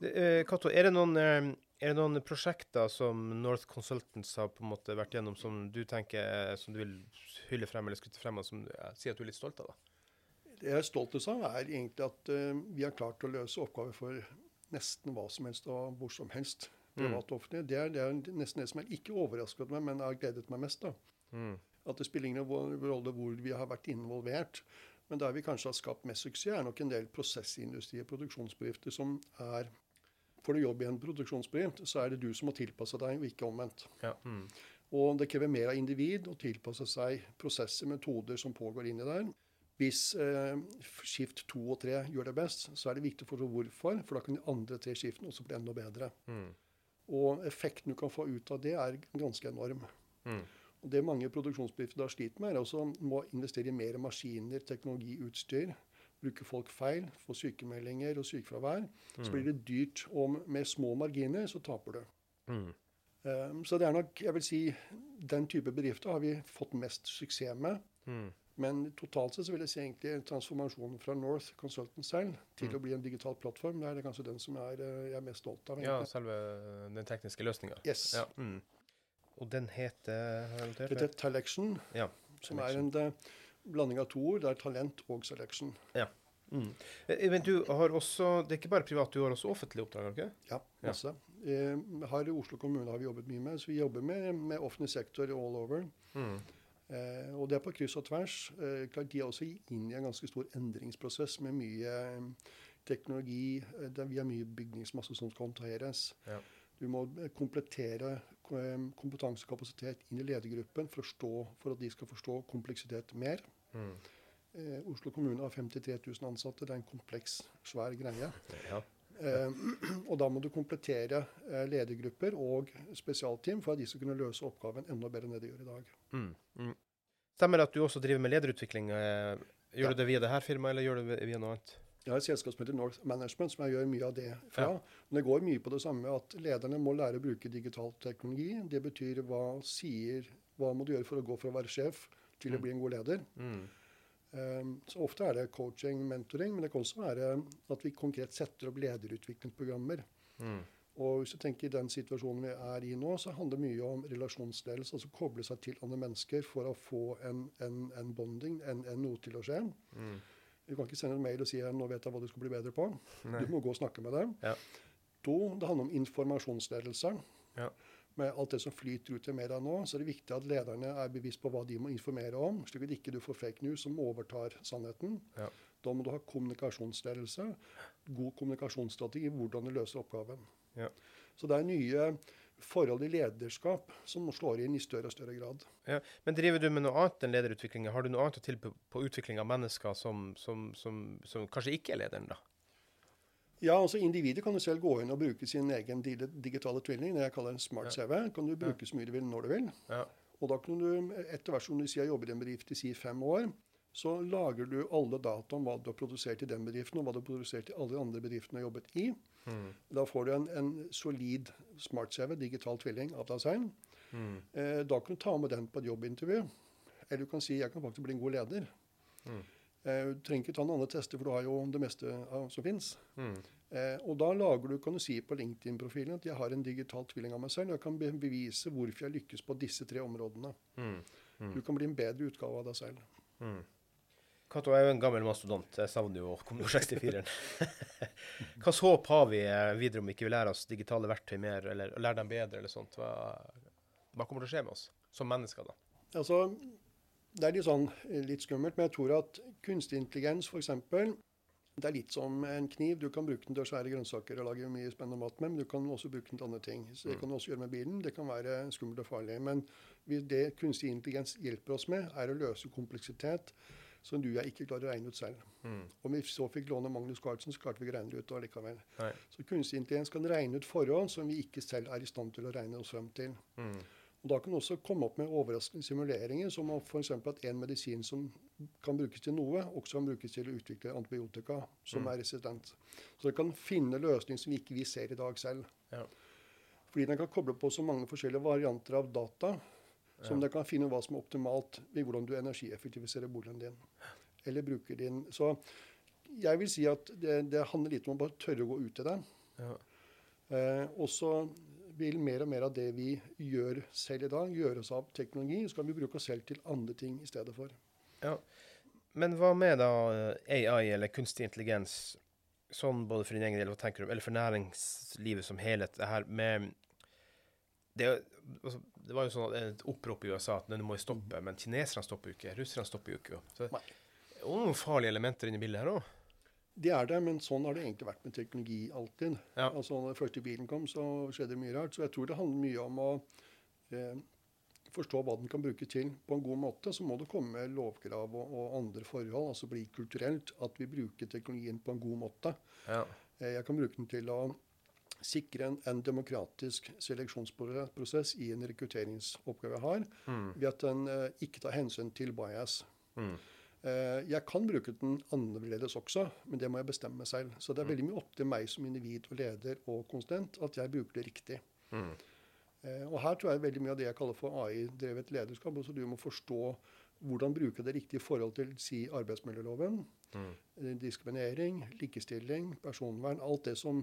Det, eh, Cato, er det noen eh, er det noen prosjekter som North Consultants har på en måte vært gjennom som du tenker eh, som du vil hylle frem eller skryte frem, og som ja, sier at du er litt stolt av? da? Det jeg er stoltest av, er egentlig at uh, vi har klart å løse oppgaver for nesten hva som helst og hvor som helst. Privat og offentlig. Det er, det er nesten det som jeg ikke overrasket meg, men har gledet meg mest. da. Mm. At det spiller ingen rolle hvor vi har vært involvert. Men der vi kanskje har skapt mest suksess, er nok en del prosessindustri og produksjonsbedrifter som er Får du jobb i en produksjonsbedrift, så er det du som må tilpasse deg, og ikke omvendt. Ja. Mm. Og det krever mer av individ å tilpasse seg prosesser, metoder som pågår inni der. Hvis eh, skift to og tre gjør det best, så er det viktig å forstå hvorfor, for da kan de andre tre skiftene også bli enda bedre. Mm. Og effekten du kan få ut av det, er ganske enorm. Mm. Og Det mange produksjonsbedrifter da sliter med, er også må investere i mer maskiner, teknologi, utstyr. Bruke folk feil, får sykemeldinger og sykefravær. Så blir det dyrt. Og med små marginer så taper du. Mm. Um, så det er nok, jeg vil si, den type bedrifter har vi fått mest suksess med. Mm. Men totalt sett så vil jeg si egentlig transformasjonen fra North Consultant selv til Mm. å bli en digital plattform, det er kanskje den som er, eh, jeg er mest stolt av. Ja, selve den tekniske løsninga. Yes. Ja. Mm. Og den heter det? heter Telection, Ja. som er en eh, blanding av to ord. Det er talent og selection. Mm. Eh, Men du har også Det er ikke bare privat, du har også offentlige oppdrag? ikke? Ja, Ja. masse. Eh, her i Oslo kommune har vi jobbet mye med, så vi jobber med, med offentlig sektor all over. Mm. Eh, og det er på kryss og tvers. Eh, klart De er også inne i en ganske stor endringsprosess med mye eh, teknologi. Eh, vi har mye bygningsmasse som skal håndteres. Ja. Du må eh, komplettere og kompetansekapasitet inn i ledergruppen for, stå, for at de skal forstå kompleksitet mer. Mm. Eh, Oslo kommune har 53 000 ansatte. Det er en kompleks, svær greie. Ja. Eh, og da må du komplettere eh, ledergrupper og spesialteam for at de skal kunne løse oppgaven enda bedre enn det de gjør i dag. Mm. Mm. Stemmer det at du også driver med lederutvikling? eh, Gjør Ja. du det via det her firmaet, eller gjør du det via noe annet? Jeg har et selskap som heter North Management, som jeg gjør mye av det fra. Ja. Men det går mye på det samme at lederne må lære å bruke digital teknologi. Det betyr hva sier Hva må du gjøre for å gå fra å være sjef til å Mm. bli en god leder? Mm. Um, så ofte er det coaching, mentoring, men det kan også være at vi konkret setter opp lederutviklingsprogrammer. Mm. Og hvis du tenker i den situasjonen vi er i nå, så handler det mye om relasjonsledelse. Altså koble seg til andre mennesker for å få en, en, en bonding, en, en noe til å skje. Mm. Du kan ikke sende en mail og si at 'nå vet jeg hva du skal bli bedre på'. Nei. Du må gå og snakke med dem. Ja. To, det handler om informasjonsledelse. Ja. Med alt det som flyter ut i media nå, så er det viktig at lederne er bevisst på hva de må informere om, slik at ikke du får fake news som overtar sannheten. Ja. Da må du ha kommunikasjonsledelse, god kommunikasjonsstrategi, hvordan du løser oppgaven. Ja. Så det er nye forhold i lederskap som slår inn i større og større grad. Ja. Men driver du med noe annet enn lederutvikling? Har du noe annet å tilby på utvikling av mennesker som, som, som, som kanskje ikke er lederen, da? Ja, altså Individet kan jo selv gå inn og bruke sin egen digitale tvilling, det jeg kaller en smart CV. kan du bruke så mye du vil når du vil. Ja. Og da kan du, etter hvert som du sier har jobbet i en bedrift i si fem år, så lager du alle data om hva du har produsert i den bedriften, og hva du har produsert i alle de andre bedriftene du har jobbet i. Mm. Da får du en, en solid smart-CV, digital tvilling, av deg selv. Mm. Eh, da kan du ta med den på et jobbintervju. Eller du kan si jeg kan faktisk bli en god leder. Mm. Eh, du trenger ikke ta noen andre tester, for du har jo det meste av, som fins. Mm. Eh, og da lager du, kan du si på LinkedIn-profilen at jeg har en digital tvilling av meg selv. Og jeg kan bevise hvorfor jeg lykkes på disse tre områdene. Mm. Mm. Du kan bli en bedre utgave av deg selv. Mm. Cato er jo en gammel mastodont. Jeg savner jo Commodore 64-en. Hva håp har vi eh, videre om vi ikke vil lære oss digitale verktøy mer, eller lære dem bedre, eller sånt? Hva, hva kommer til å skje med oss som mennesker, da? Altså, det er litt sånn eh, litt skummelt, men jeg tror at kunstig intelligens f.eks. Det er litt som en kniv. Du kan bruke den til å svære grønnsaker og lage mye spennende mat med, men du kan også bruke den til andre ting. Så Det kan du også gjøre med bilen. Det kan være skummelt og farlig. Men det kunstig intelligens hjelper oss med, er å løse kompleksitet som du og jeg ikke klarer å regne ut selv. Mm. Om vi så fikk låne Magnus Carlsen, så klarte vi ikke å regne det ut allikevel. Nei. Så kunstig intelligens kan regne ut forhold som vi ikke selv er i stand til å regne oss frem til. Mm. Og Da kan du også komme opp med overraskende simuleringer, som f.eks. at en medisin som kan brukes til noe, også kan brukes til å utvikle antibiotika som Mm. er resistent. Så det kan finne løsninger som vi ikke vi ser i dag selv. Ja. Fordi den kan koble på så mange forskjellige varianter av data, som Ja. kan finne hva som er optimalt ved hvordan du energieffektiviserer boligen din. Eller bruker din. Så jeg vil si at det, det handler litt om å bare tørre å gå ut i det. Ja. Eh, og så vil mer og mer av det vi gjør selv i dag, gjøres av teknologi. Så kan vi bruke oss selv til andre ting i stedet for. Ja. Men hva med da eh, AI, eller kunstig intelligens, sånn både for din egen del, hva tenker du, eller for næringslivet som helhet? Det her med det, altså, det var jo sånn at et opprop i USA at nå må vi stoppe, men kineserne stopper jo ikke, russerne stopper jo ikke. Så det er noen farlige elementer inni bildet her òg. Det er det, men sånn har det egentlig vært med teknologi alltid. Ja. Altså når den første bilen kom, så skjedde det mye rart. Så jeg tror det handler mye om å eh, forstå hva den kan bruke til på en god måte. Så må det komme lovkrav og, og andre forhold, altså bli kulturelt, at vi bruker teknologien på en god måte. Ja. Eh, Jeg kan bruke den til å sikre en, en demokratisk seleksjonsprosess i en rekrutteringsoppgave jeg har, Mm. ved at den eh, ikke tar hensyn til bias. Mm. Eh, jeg kan bruke den annerledes også, men det må jeg bestemme selv. Så det er veldig mye opp til meg som individ og leder og konsulent at jeg bruker det riktig. Mm. Eh, og her tror jeg veldig mye av det jeg kaller for AI-drevet lederskap. Så du må forstå hvordan bruke det riktig i forhold til si arbeidsmiljøloven, Mm. eh, diskriminering, likestilling, personvern. Alt det som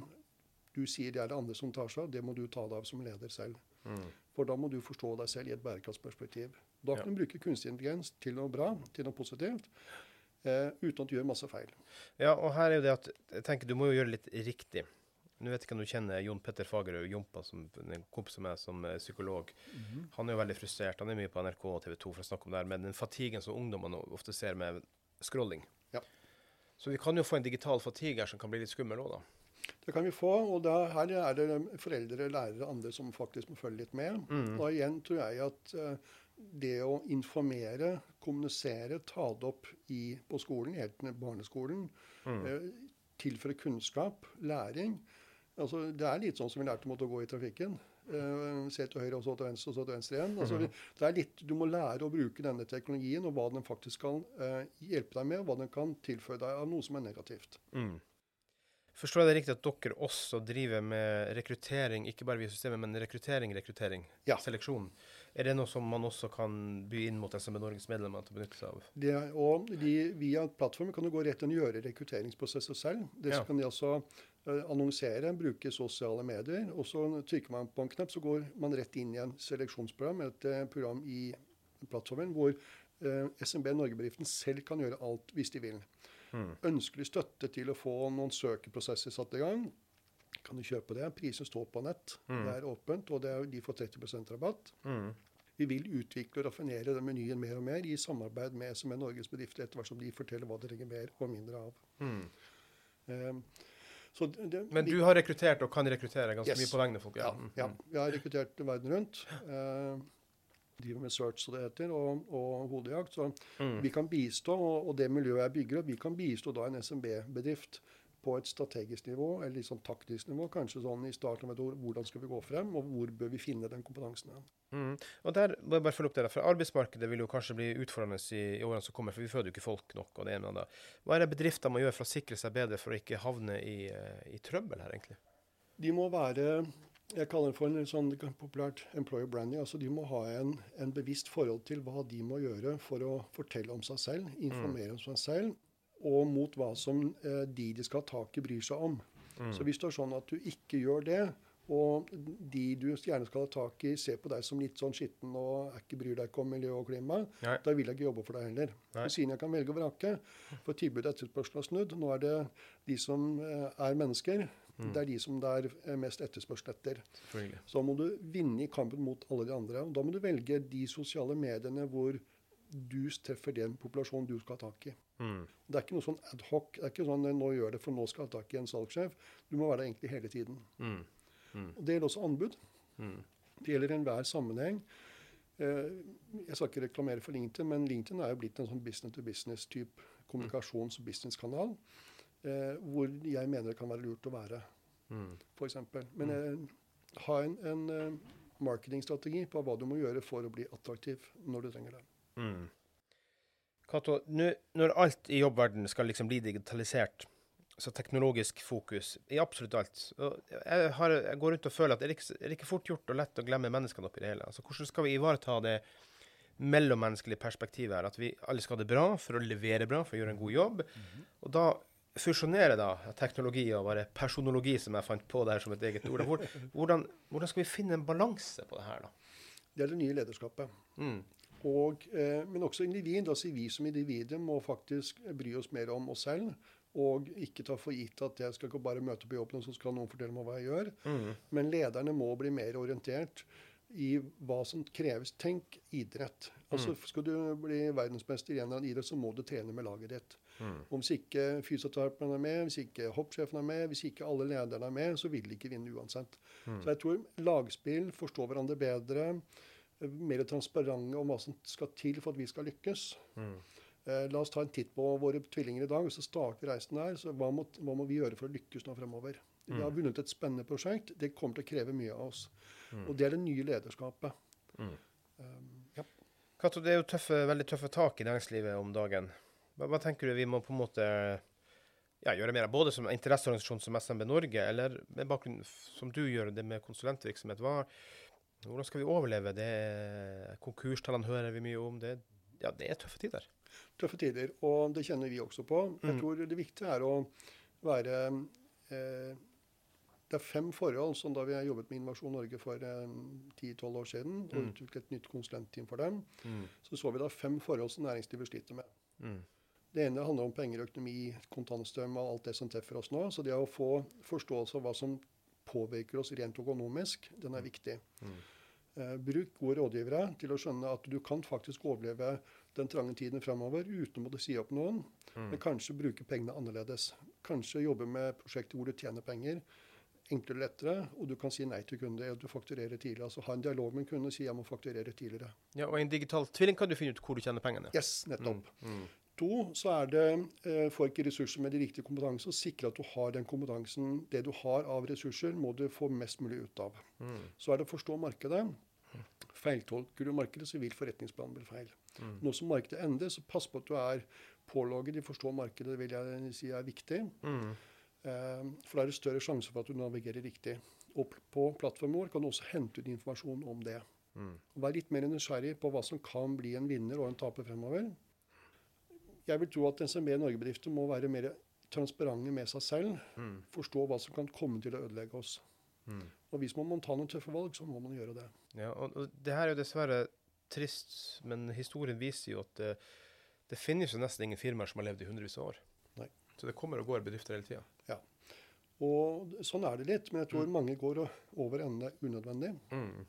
du sier det er det andre som tar seg av, det må du ta deg av som leder selv. Mm. For da må du forstå deg selv i et bærekraftsperspektiv. Da kan Ja. du bruke kunstig intelligens til noe bra, til noe positivt, eh, uten at du gjør masse feil. Ja, og her er jo det at jeg tenker du må jo gjøre det litt riktig. Nå vet jeg ikke om du kjenner Jon Petter Fagerø Jompa, som en kompis av meg som er psykolog. Han er jo veldig frustrert. Han er mye på NRK og TV 2 for å snakke om det her, men den fatigen som ungdommene ofte ser med scrolling. Ja. Så vi kan jo få en digital fatigue her som kan bli litt skummel òg, da. Det kan vi få, og da, her er det foreldre, lærere og andre som faktisk må følge litt med. Mm. Og igjen tror jeg at uh, det å informere, kommunisere, ta det opp i, på skolen, helt ned barneskolen, eh, tilføre kunnskap, læring altså, Det er litt sånn som vi lærte om å gå i trafikken. Uh, se til høyre, og så til venstre, og så til venstre igjen. Altså, det er litt, du må lære å bruke denne teknologien, og hva den faktisk kan uh, hjelpe deg med, og hva den kan tilføre deg av noe som er negativt. Mm. Forstår jeg det riktig at dere også driver med rekruttering, ikke bare via systemet, men rekruttering, rekruttering, Ja. seleksjon? Er det noe som man også kan by inn mot SMB Norges medlemmer til å benytte seg av? Det, og de, via plattformen kan du gå rett inn og gjøre rekrutteringsprosesser selv. Det Ja. kan de altså annonsere, bruke sosiale medier. Og så trykker man på en knapp, så går man rett inn i en seleksjonsprogram, et eh, program i plattformen hvor eh, SMB Norge-bedriften selv kan gjøre alt hvis de vil. Ønsker de støtte til å få noen søkeprosesser satt i gang, kan du kjøpe det. Prisen står på nett. Det er åpent, og det er, de får 30% rabatt. Vi vil utvikle og raffinere den menyen mer og mer i samarbeid med SME Norges bedrifter etter hvert som de forteller hva de trenger mer og mindre av. Eh, så det, Men du har rekruttert og kan rekruttere ganske Yes. mye på vegne av folk? ja, Mm, ja. mm. Vi har rekruttert verden rundt. Eh, driver med search, som det heter, og, og hodejakt. Så Mm. vi kan bistå, og, og det miljøet jeg bygger opp, vi kan bistå da en SMB-bedrift på et strategisk nivå, eller litt sånn taktisk nivå, kanskje sånn i starten av et år, hvordan skal vi gå frem, og hvor bør vi finne den kompetansen hen. Mm. Og der må jeg bare følge opp det der, for Arbeidsmarkedet vil jo kanskje bli utfordrende i, i årene som kommer, for vi føder jo ikke folk nok. og det ene og det. Hva er det bedrifter må gjøre for å sikre seg bedre for å ikke havne i, eh, i trøbbel her, egentlig? De må være jeg kaller det for en sånn populært employer branding. altså De må ha en, en bevisst forhold til hva de må gjøre for å fortelle om seg selv, informere om seg selv, og mot hva som eh, de de skal ha tak i, bryr seg om. Så hvis det er sånn at du ikke gjør det, og de du gjerne skal ha tak i, ser på deg som litt sånn skitten og ikke bryr deg ikke om miljø og klima, Nei. da vil jeg ikke jobbe for deg heller. Nei. Siden jeg kan velge og vrake, for tilbudet og etterspørsel har snudd. Nå er det de som eh, er mennesker, det er de som det er eh, mest etterspørsel etter. Så da må du vinne i kampen mot alle de andre. og Da må du velge de sosiale mediene hvor du treffer den populasjonen du skal ha tak i. Mm. Det er ikke noe sånn ad hoc. Det er ikke sånn nå gjør det for nå skal jeg ha tak i en salgssjef. Du må være der egentlig hele tiden. Mm. Og Det gjelder også anbud. Mm. Det gjelder enhver sammenheng. Eh, Jeg skal ikke reklamere for LinkedIn, men LinkedIn er jo blitt en sånn business-to-business-type kommunikasjons- og businesskanal. Eh, Hvor jeg mener det kan være lurt å være, Mm. f.eks. Men eh, ha en, en eh, marketingstrategi på hva du må gjøre for å bli attraktiv når du trenger det. Mm. Kato, nu, når alt i jobbverdenen skal liksom bli digitalisert, så teknologisk fokus i absolutt alt jeg, har, jeg går rundt og føler at det er ikke, er ikke fort gjort og lett å glemme menneskene oppi det hele. Altså, hvordan skal vi ivareta det mellommenneskelige perspektivet her? At vi alle skal ha det bra for å levere bra, for å gjøre en god jobb. Og da fusjonere da teknologi og bare personologi, som jeg fant på der som et eget ord. Hvor, hvordan, hvordan skal vi finne en balanse på det her, da? Det er det nye lederskapet. Mm. Og, eh, men også individ. altså Vi som individer må faktisk bry oss mer om oss selv. Og ikke ta for gitt at jeg skal ikke bare møte på jobben, og så skal noen fortelle meg hva jeg gjør. Mm. Men lederne må bli mer orientert i hva som kreves. Tenk idrett. Altså Skal du bli verdensmester i en eller annen idrett, så må du trene med laget ditt. Og Hvis ikke fysioterapeuten er med, hvis ikke hoppsjefen er med, hvis ikke alle lederne er med, så vil de ikke vinne uansett. Så jeg tror lagspill, forstå hverandre bedre, mer transparente om hva som skal til for at vi skal lykkes. Eh, la oss ta en titt på våre tvillinger i dag. og så starter reisen der, så hva må, hva må vi gjøre for å lykkes nå fremover? Vi har vunnet et spennende prosjekt. Det kommer til å kreve mye av oss. Og det er det nye lederskapet. Um, ja. Kato, det er jo tøffe, veldig tøffe tak i næringslivet om dagen. Hva, hva tenker du vi må på en måte ja, gjøre mer av, både som interesseorganisasjon som SMB Norge, eller med bakgrunn som du gjør det med konsulentvirksomhet? Hva, hvordan skal vi overleve? Det konkurstallene hører vi mye om. Det, ja, det er tøffe tider. Tøffe tider, og det kjenner vi også på. Jeg tror det viktige er å være eh, Det er fem forhold som da vi har jobbet med Innovasjon Norge for eh, 10-12 år siden, og utviklet et nytt konsulentteam for dem, så så vi da fem forhold som næringslivet sliter med. Mm. Det ene handler om penger, økonomi, kontantstrøm og alt det som treffer oss nå. Så det å få forståelse av hva som påvirker oss rent økonomisk, den er viktig. Eh, bruk gode rådgivere til å skjønne at du kan faktisk overleve den trange tiden fremover uten å måtte si opp noen, men kanskje bruke pengene annerledes. Kanskje jobbe med prosjekter hvor du tjener penger, enklere og lettere, og du kan si nei til kunder. Du fakturerer tidligere. Altså Ha en dialog med en kunde og si jeg må fakturere tidligere. Ja, Og i en digital tvilling kan du finne ut hvor du tjener pengene. Yes, nettopp. Mm. To, så er det eh, får ikke ressurser med de riktige kompetanse, og sikre at du har den kompetansen. Det du har av ressurser, må du få mest mulig ut av. Mm. Så er det å forstå markedet. Feiltolker du markedet, så vil forretningsplanen bli feil. Mm. Nå som markedet endrer, så pass på at du er pålogget i forstå markedet, vil jeg si er viktig. Mm. Eh, for da er det større sjanse for at du navigerer riktig. Og på plattformen vår kan du også hente ut informasjon om det. Mm. Vær litt mer nysgjerrig på hva som kan bli en vinner og en taper fremover. Jeg vil tro at SMB Norge-bedrifter må være mer transparente med seg selv. Mm. Forstå hva som kan komme til å ødelegge oss. Mm. Og hvis man må ta noen tøffe valg, så må man gjøre det. Ja, og, og det her er jo dessverre trist, men historien viser jo at det, det finnes jo nesten ingen firmaer som har levd i hundrevis av år. Nei. Så det kommer og går bedrifter hele tida. Og sånn er det litt, men jeg tror mange går over ende unødvendig. Mm.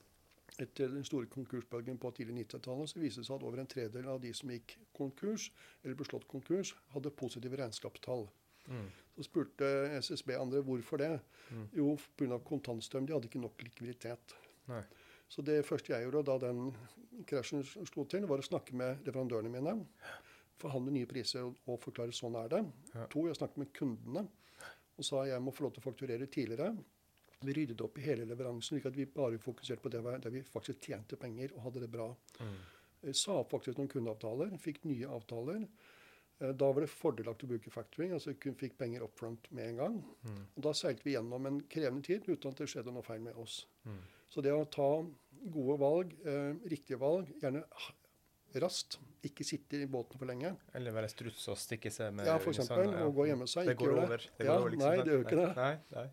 Etter den store konkursbølgen på tidlig 90-tallet så viste det seg at over en tredel av de som gikk konkurs, eller ble slått konkurs, hadde positive regnskapstall. Mm. Så spurte SSB andre hvorfor det. Mm. Jo, pga. kontantstrøm. De hadde ikke nok likviditet. Nei. Så det første jeg gjorde da den krasjen slo til, var å snakke med leverandørene mine. Forhandle nye priser og, forklare sånn er det. Ja. To, jeg snakket med kundene og sa jeg må få lov til å fakturere tidligere. Vi ryddet opp i hele leveransen, slik at vi bare fokuserte på det der vi faktisk tjente penger og hadde det bra. Mm. Sa opp faktisk noen kundeavtaler, fikk nye avtaler. Eh, Da var det fordelaktig å bruke factoring, altså vi fikk penger up front med en gang. Mm. Og Da seilte vi gjennom en krevende tid uten at det skjedde noe feil med oss. Mm. Så det å ta gode valg, eh, riktige valg, gjerne raskt, ikke sitte i båten for lenge. Eller være struts og stikke seg med Ja, eksempel, sanda, ja. og gå og gjemme seg. Det går over. Det Ja, går over liksom, nei, det gjør ikke det. Nei, nei.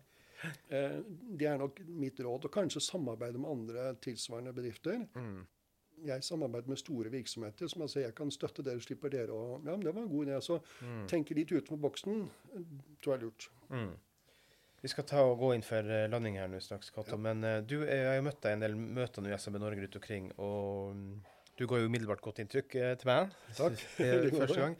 Eh, Det er nok mitt råd. Og kanskje samarbeide med andre tilsvarende bedrifter. Mm. Jeg samarbeider med store virksomheter som jeg jeg kan støtte dere, slipper dere å Ja, men det var en god idé. Så Mm. tenke litt utenfor boksen eh, tror jeg er lurt. Mm. Vi skal ta og gå inn for eh, landing her nå straks, Cato. Ja. Men du, jeg har møtt deg i en del møter nå i SMB Norge rundt omkring, og mm, du ga jo umiddelbart godt inntrykk eh, til meg. Takk. eh, Det går første gang.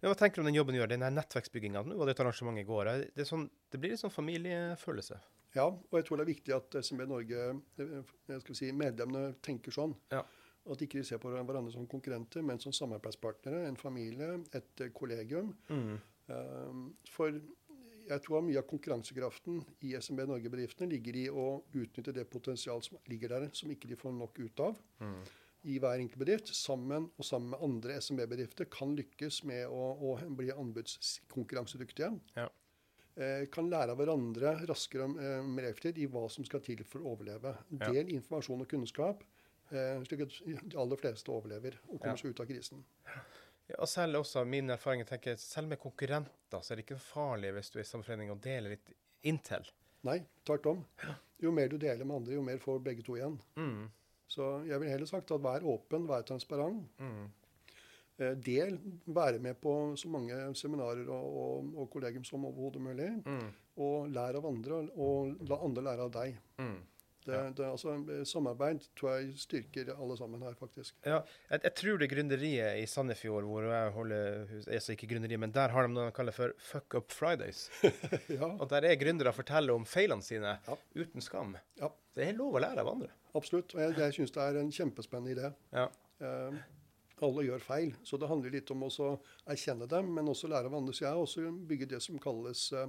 Men hva tenker du om den jobben du gjør? Den nettverksbygginga. Nå var det et arrangement i går. eh, Det, sånn, det blir litt sånn familiefølelse. Ja, og jeg tror det er viktig at SMB Norge, skal vi si, medlemmene tenker sånn. Ja. At ikke de ser på hverandre som konkurrenter, men som samarbeidspartnere. En familie, et eh, kollegium. Mm. Um, For jeg tror mye av konkurransekraften i SMB Norge-bedriftene ligger i å utnytte det potensial som ligger der, som ikke de får nok ut av. Mm. I hver enkelt bedrift, sammen og sammen med andre SMB-bedrifter, kan lykkes med å, å bli anbudskonkurransedyktige. Ja. Eh, kan lære av hverandre raskere og eh, mer effektivt i hva som skal til for å overleve. Ja. Del informasjon og kunnskap, eh, slik at de aller fleste overlever og kommer seg ut av krisen. Ja, og selv også min erfaring, jeg tenker, selv med konkurrenter så er det ikke farlig hvis du er i samme forening og deler litt intel. Nei, tvert om. Jo mer du deler med andre, jo mer får begge to igjen. Mm. Så jeg vil heller sagt at vær åpen, vær transparent. Mm. Del, være med på så mange seminarer og, og, og kollegium som overhodet mulig. Mm. Og lær av andre, og la andre lære av deg. Mm. Det, Ja. det, altså, eh, samarbeid tror jeg styrker alle sammen her, faktisk. Ja, jeg, jeg tror det gründeriet i Sandefjord, hvor jeg holder hus, altså ikke gründeriet, men der har de noe de kaller for Fuck Up Fridays. ja, Og der er gründere forteller om feilene sine Ja. uten skam. Ja. Det er lov å lære av andre. absolutt. Og jeg, jeg syns det er en kjempespennende idé. Ja. Eh, alle gjør feil, så det handler litt om å erkjenne dem, men også lære av andre. Så jeg har også bygget det som kalles eh,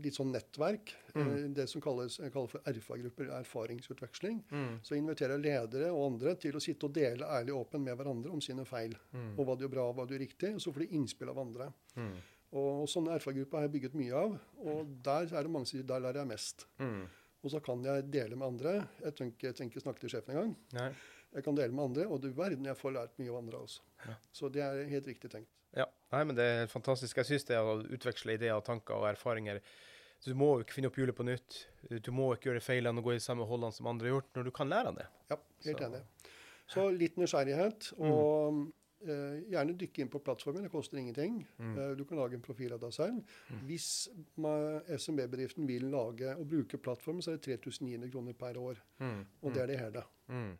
litt sånn nettverk. Mm. det som kalles jeg for RFA-grupper, erfaringsutveksling. Mm. Så inviterer ledere og andre til å sitte og dele ærlig og åpen med hverandre om sine feil. Mm. Og hva du gjør bra, og hva du gjør riktig. Og så får de innspill av andre. Mm. Og sånne erfaringsgrupper har jeg bygget mye av. Og der er det mange som sier der lærer jeg mest. Mm. Og så kan jeg dele med andre. Jeg tenker, ikke, snakke til sjefen engang. Jeg kan dele med andre, og du verden, jeg får lært mye av andre også. Ja. Så det er helt riktig tenkt. Ja. Nei, men det er fantastisk. Jeg syns det å utveksle ideer, tanker og erfaringer Du må jo ikke finne opp hjulet på nytt. Du må ikke gjøre feilene og gå i samme holdene som andre har gjort, når du kan lære av det. Ja, helt Så- enig. Så litt nysgjerrighet, og eh, gjerne dykke inn på plattformen. Det koster ingenting. Mm. Uh, du kan lage en profil av deg selv. Hvis SMB-bedriften vil lage og bruke plattformen, så er det 3900 kroner per år. Mm. Og det er det hele. Mm.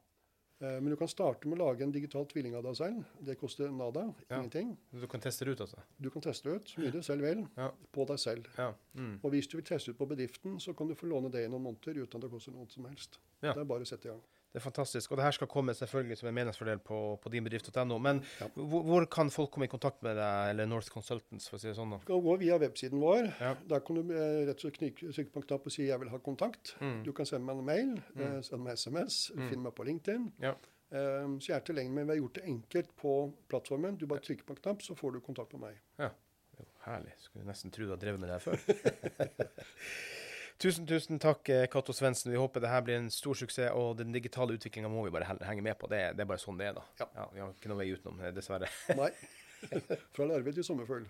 Eh, Men du kan starte med å lage en digital tvilling av deg selv. Det koster nada. Ja. Ingenting. Du kan teste det ut, altså? Du kan teste det ut så mye du selv vil, Ja. på deg selv. Ja. Mm. Og hvis du vil teste ut på bedriften, så kan du få låne det i noen måneder uten at det koster noe som helst. Det er bare å sette i gang. Det er fantastisk. Og det her skal komme selvfølgelig som en meningsfordel på, på dinbedrift.no. Men Ja. hvor, hvor kan folk komme i kontakt med deg, eller North Consultants, for å si det sånn? da? Du kan gå via websiden vår. Ja. Der kan du eh, rett og slett trykke på en knapp og si 'jeg vil ha kontakt'. Mm. Du kan sende meg en mail, Mm. eh, sende meg SMS, Mm. finne meg på LinkedIn. Ja. Um, så jeg er tilgjengelig, men vi har gjort det enkelt på plattformen. Du bare trykker på en knapp, så får du kontakt med meg. Jo, herlig. Skulle nesten tro du hadde drevet med det her før. tusen, tusen takk, eh, Cato Svendsen. Vi håper det her blir en stor suksess. Og den digitale utviklinga må vi bare henge med på. Det, det er bare sånn det er, da. Ja. vi har ikke noe vei utenom, eh, dessverre. Nei. Fra larve til sommerfugl.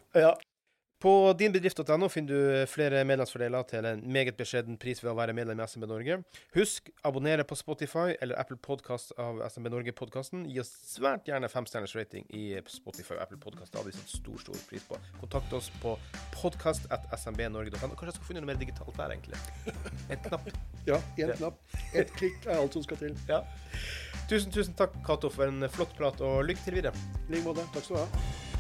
På dinbedrift.no finner du flere medlemsfordeler til en meget beskjeden pris ved å være medlem i SMB Norge. Husk, abonnere på Spotify eller Apple Podcast av SMB Norge-podkasten. Gi oss svært gjerne femstjerners rating i Spotify og Apple Podcast. Det hadde vi satt stor, stor pris på. Kontakt oss på podkast.smbnorge.no. Kanskje jeg skal finne noe mer digitalt der, egentlig. En knapp. Ja, én knapp. Ett klikk er alt som skal til. Ja. Tusen, tusen takk, Cato, for en flott prat, og lykke til videre. I like måte. Takk skal du ha.